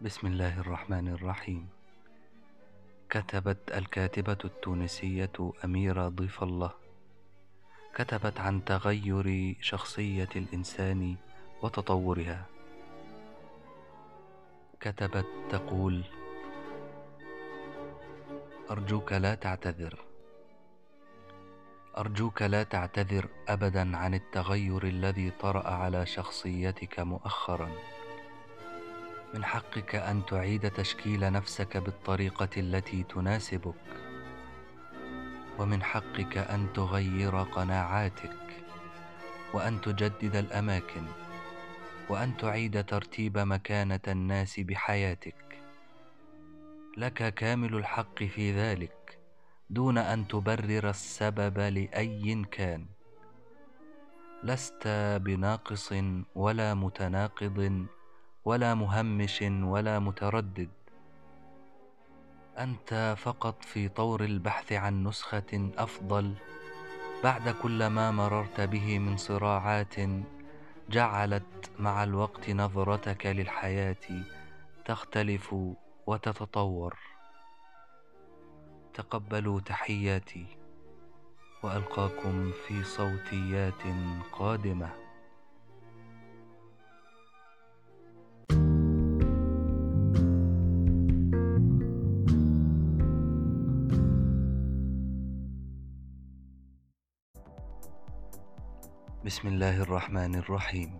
بسم الله الرحمن الرحيم. كتبت الكاتبة التونسية أميرة ضيف الله. كتبت عن تغير شخصية الإنسان وتطورها. كتبت تقول أرجوك لا تعتذر. أرجوك لا تعتذر أبدا عن التغير الذي طرأ على شخصيتك مؤخرا. من حقك أن تعيد تشكيل نفسك بالطريقة التي تناسبك. ومن حقك أن تغير قناعاتك. وأن تجدد الأماكن. وأن تعيد ترتيب مكانة الناس بحياتك. لك كامل الحق في ذلك دون أن تبرر السبب لأي كان. لست بناقص ولا متناقض ولا مهمش ولا متردد. أنت فقط في طور البحث عن نسخة أفضل. بعد كل ما مررت به من صراعات جعلت مع الوقت نظرتك للحياة تختلف وتتطور. تقبلوا تحياتي وألقاكم في صوتيات قادمة. بسم الله الرحمن الرحيم.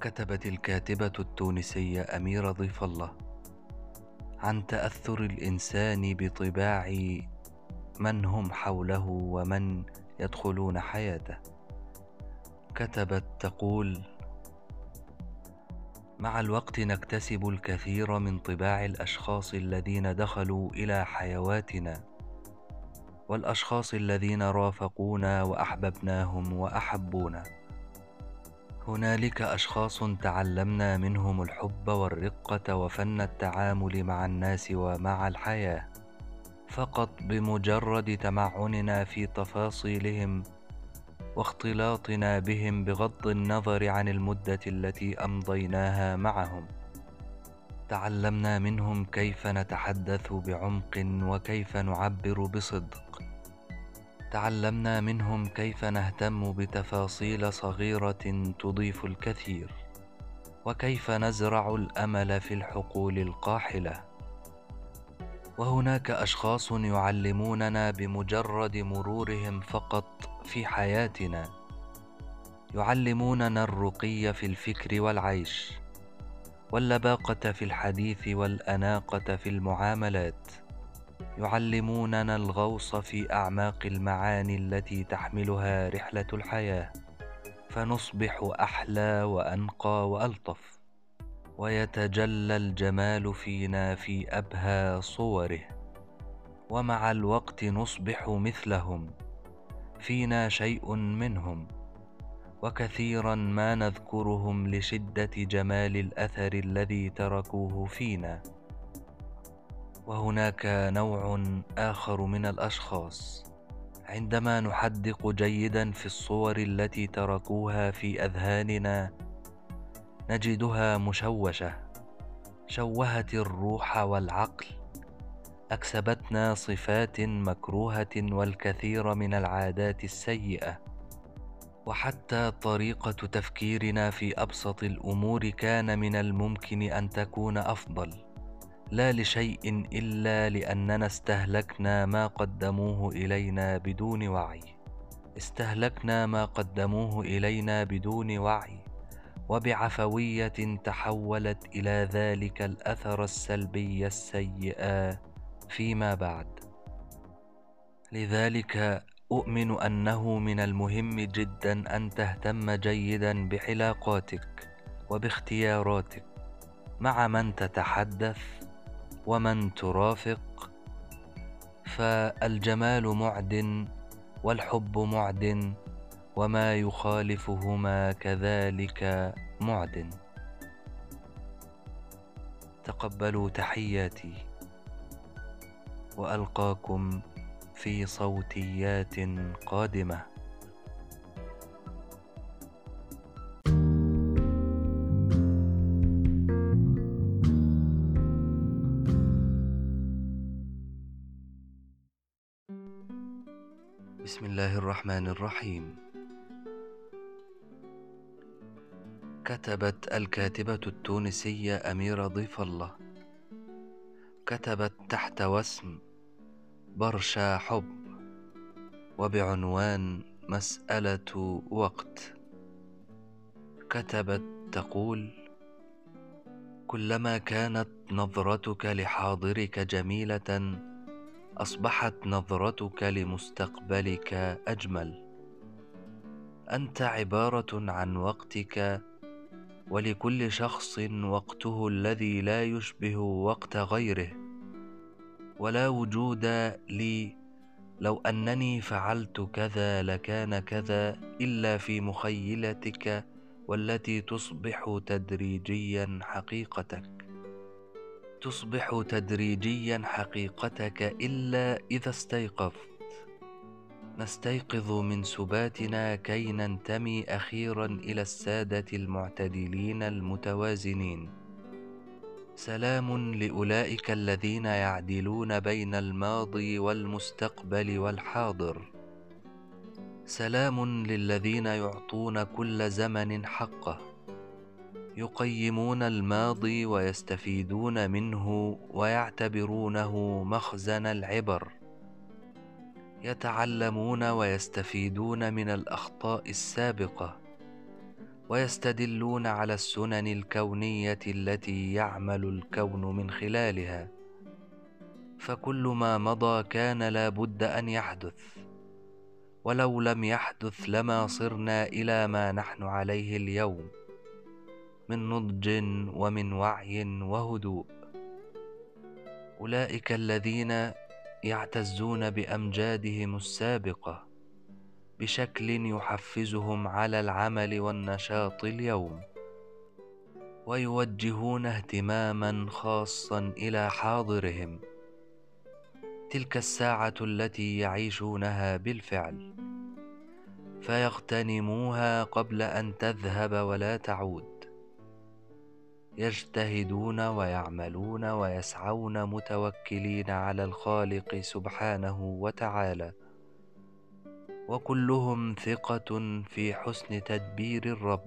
كتبت الكاتبة التونسية أميرة ضيف الله عن تأثر الإنسان بطباع من هم حوله ومن يدخلون حياته. كتبت تقول مع الوقت نكتسب الكثير من طباع الأشخاص الذين دخلوا إلى حيواتنا والأشخاص الذين رافقونا وأحببناهم وأحبونا. هنالك أشخاص تعلمنا منهم الحب والرقة وفن التعامل مع الناس ومع الحياة. فقط بمجرد تمعننا في تفاصيلهم واختلاطنا بهم بغض النظر عن المدة التي أمضيناها معهم. تعلمنا منهم كيف نتحدث بعمق وكيف نعبر بصدق. تعلمنا منهم كيف نهتم بتفاصيل صغيرة تضيف الكثير وكيف نزرع الأمل في الحقول القاحلة. وهناك أشخاص يعلموننا بمجرد مرورهم فقط في حياتنا. يعلموننا الرقي في الفكر والعيش واللباقة في الحديث والأناقة في المعاملات. يعلموننا الغوص في أعماق المعاني التي تحملها رحلة الحياة. فنصبح أحلى وأنقى وألطف. ويتجلى الجمال فينا في أبهى صوره. ومع الوقت نصبح مثلهم. فينا شيء منهم. وكثيرا ما نذكرهم لشدة جمال الأثر الذي تركوه فينا. وهناك نوع آخر من الأشخاص. عندما نحدق جيدا في الصور التي تركوها في أذهاننا نجدها مشوشة. شوهت الروح والعقل. أكسبتنا صفات مكروهة والكثير من العادات السيئة. وحتى طريقة تفكيرنا في أبسط الأمور كان من الممكن أن تكون أفضل. لا لشيء إلا لأننا استهلكنا ما قدموه إلينا بدون وعي. استهلكنا ما قدموه إلينا بدون وعي. وبعفوية تحولت إلى ذلك الأثر السلبي السيء فيما بعد. لذلك أؤمن أنه من المهم جدا أن تهتم جيدا بعلاقاتك وباختياراتك مع من تتحدث ومن ترافق فالجمال معد والحب معد وما يخالفهما كذلك معد. تقبلوا تحياتي وألقاكم في صوتيات قادمة. بسم الله الرحمن الرحيم. كتبت الكاتبة التونسية أميرة ضيف الله. كتبت تحت واسم برشا حب وبعنوان مسألة وقت. كتبت تقول كلما كانت نظرتك لحاضرك جميلة أصبحت نظرتك لمستقبلك أجمل. أنت عبارة عن وقتك ولكل شخص وقته الذي لا يشبه وقت غيره. ولا وجود لي لو أنني فعلت كذا لكان كذا إلا في مخيلتك والتي تصبح تدريجيا حقيقتك. تصبح تدريجيا حقيقتك إلا إذا استيقظت. نستيقظ من سباتنا كي ننتمي أخيرا إلى السادة المعتدلين المتوازنين. سلام لأولئك الذين يعدلون بين الماضي والمستقبل والحاضر. سلام للذين يعطون كل زمن حقه. يقيمون الماضي ويستفيدون منه ويعتبرونه مخزن العبر. يتعلمون ويستفيدون من الأخطاء السابقة. ويستدلون على السنن الكونية التي يعمل الكون من خلالها. فكل ما مضى كان لا بد أن يحدث. ولو لم يحدث لما صرنا إلى ما نحن عليه اليوم. من نضج ومن وعي وهدوء. أولئك الذين يعتزون بأمجادهم السابقة بشكل يحفزهم على العمل والنشاط اليوم ويوجهون اهتماما خاصا إلى حاضرهم. تلك الساعة التي يعيشونها بالفعل فيغتنموها قبل أن تذهب ولا تعود. يجتهدون ويعملون ويسعون متوكلين على الخالق سبحانه وتعالى. وكلهم ثقة في حسن تدبير الرب.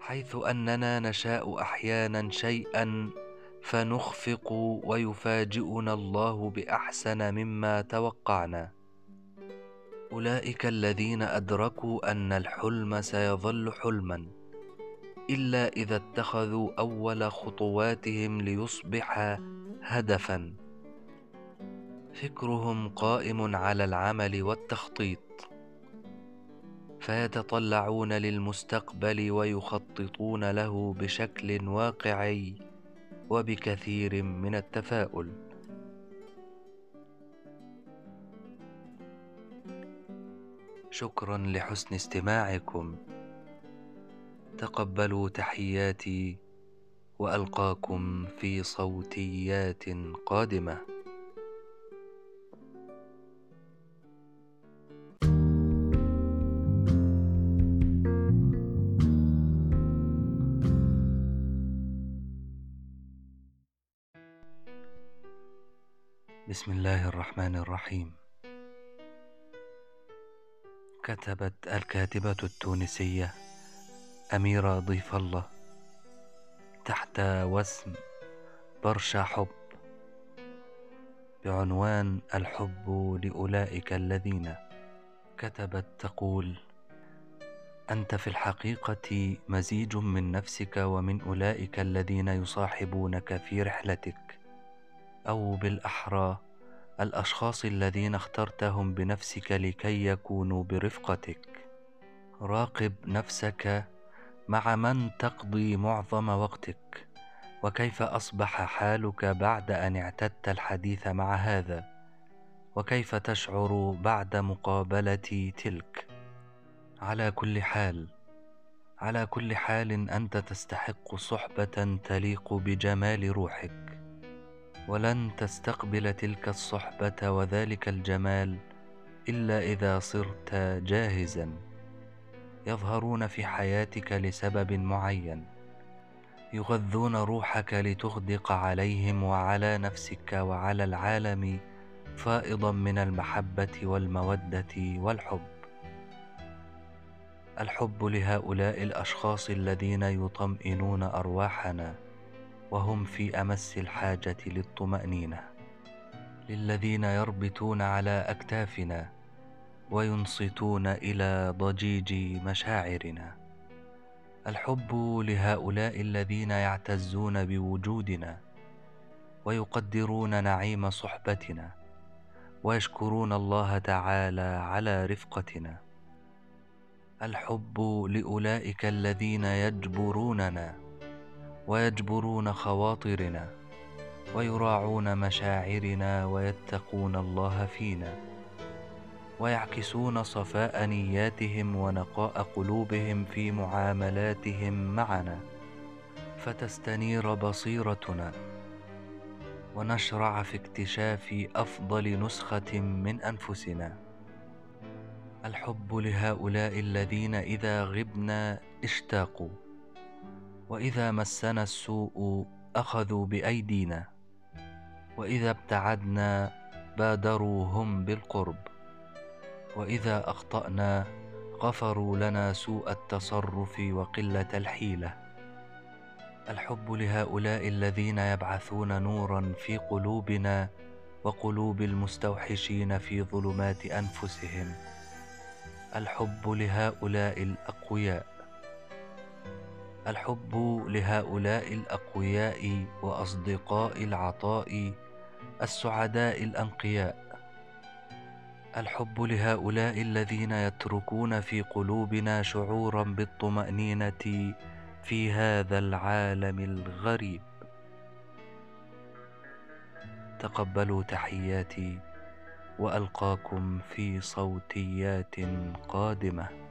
حيث أننا نشاء أحيانا شيئا فنخفق ويفاجئنا الله بأحسن مما توقعنا. أولئك الذين أدركوا أن الحلم سيظل حلما. إلا إذا اتخذوا أول خطواتهم ليصبح هدفا. فكرهم قائم على العمل والتخطيط. فيتطلعون للمستقبل ويخططون له بشكل واقعي وبكثير من التفاؤل. شكرا لحسن استماعكم. تقبلوا تحياتي وألقاكم في صوتيات قادمة. بسم الله الرحمن الرحيم. كتبت الكاتبة التونسية أميرة ضيف الله تحت وسم برشا حب بعنوان الحب لأولئك الذين كتبت تقول أنت في الحقيقة مزيج من نفسك ومن أولئك الذين يصاحبونك في رحلتك أو بالأحرى الأشخاص الذين اخترتهم بنفسك لكي يكونوا برفقتك. راقب نفسك مع من تقضي معظم وقتك؟ وكيف أصبح حالك بعد أن اعتدت الحديث مع هذا؟ وكيف تشعر بعد مقابلة تلك؟ على كل حال على كل حال أنت تستحق صحبة تليق بجمال روحك. ولن تستقبل تلك الصحبة وذلك الجمال إلا إذا صرت جاهزا. يظهرون في حياتك لسبب معين. يغذون روحك لتغدق عليهم وعلى نفسك وعلى العالم فائضا من المحبة والمودة والحب. الحب لهؤلاء الأشخاص الذين يطمئنون أرواحنا وهم في أمس الحاجة للطمأنينة. للذين يربتون على أكتافنا وينصتون إلى ضجيج مشاعرنا. الحب لهؤلاء الذين يعتزون بوجودنا ويقدرون نعيم صحبتنا ويشكرون الله تعالى على رفقتنا. الحب لأولئك الذين يجبروننا ويجبرون خواطرنا ويراعون مشاعرنا ويتقون الله فينا. ويعكسون صفاء نياتهم ونقاء قلوبهم في معاملاتهم معنا فتستنير بصيرتنا ونشرع في اكتشاف أفضل نسخة من أنفسنا. الحب لهؤلاء الذين إذا غبنا اشتاقوا وإذا مسنا السوء أخذوا بأيدينا وإذا ابتعدنا بادروا هم بالقرب. وإذا أخطأنا غفروا لنا سوء التصرف وقلة الحيلة. الحب لهؤلاء الذين يبعثون نورا في قلوبنا وقلوب المستوحشين في ظلمات أنفسهم. الحب لهؤلاء الأقوياء. الحب لهؤلاء الأقوياء وأصدقاء العطاء السعداء الأنقياء. الحب لهؤلاء الذين يتركون في قلوبنا شعورا بالطمأنينة في هذا العالم الغريب. تقبلوا تحياتي وألقاكم في صوتيات قادمة.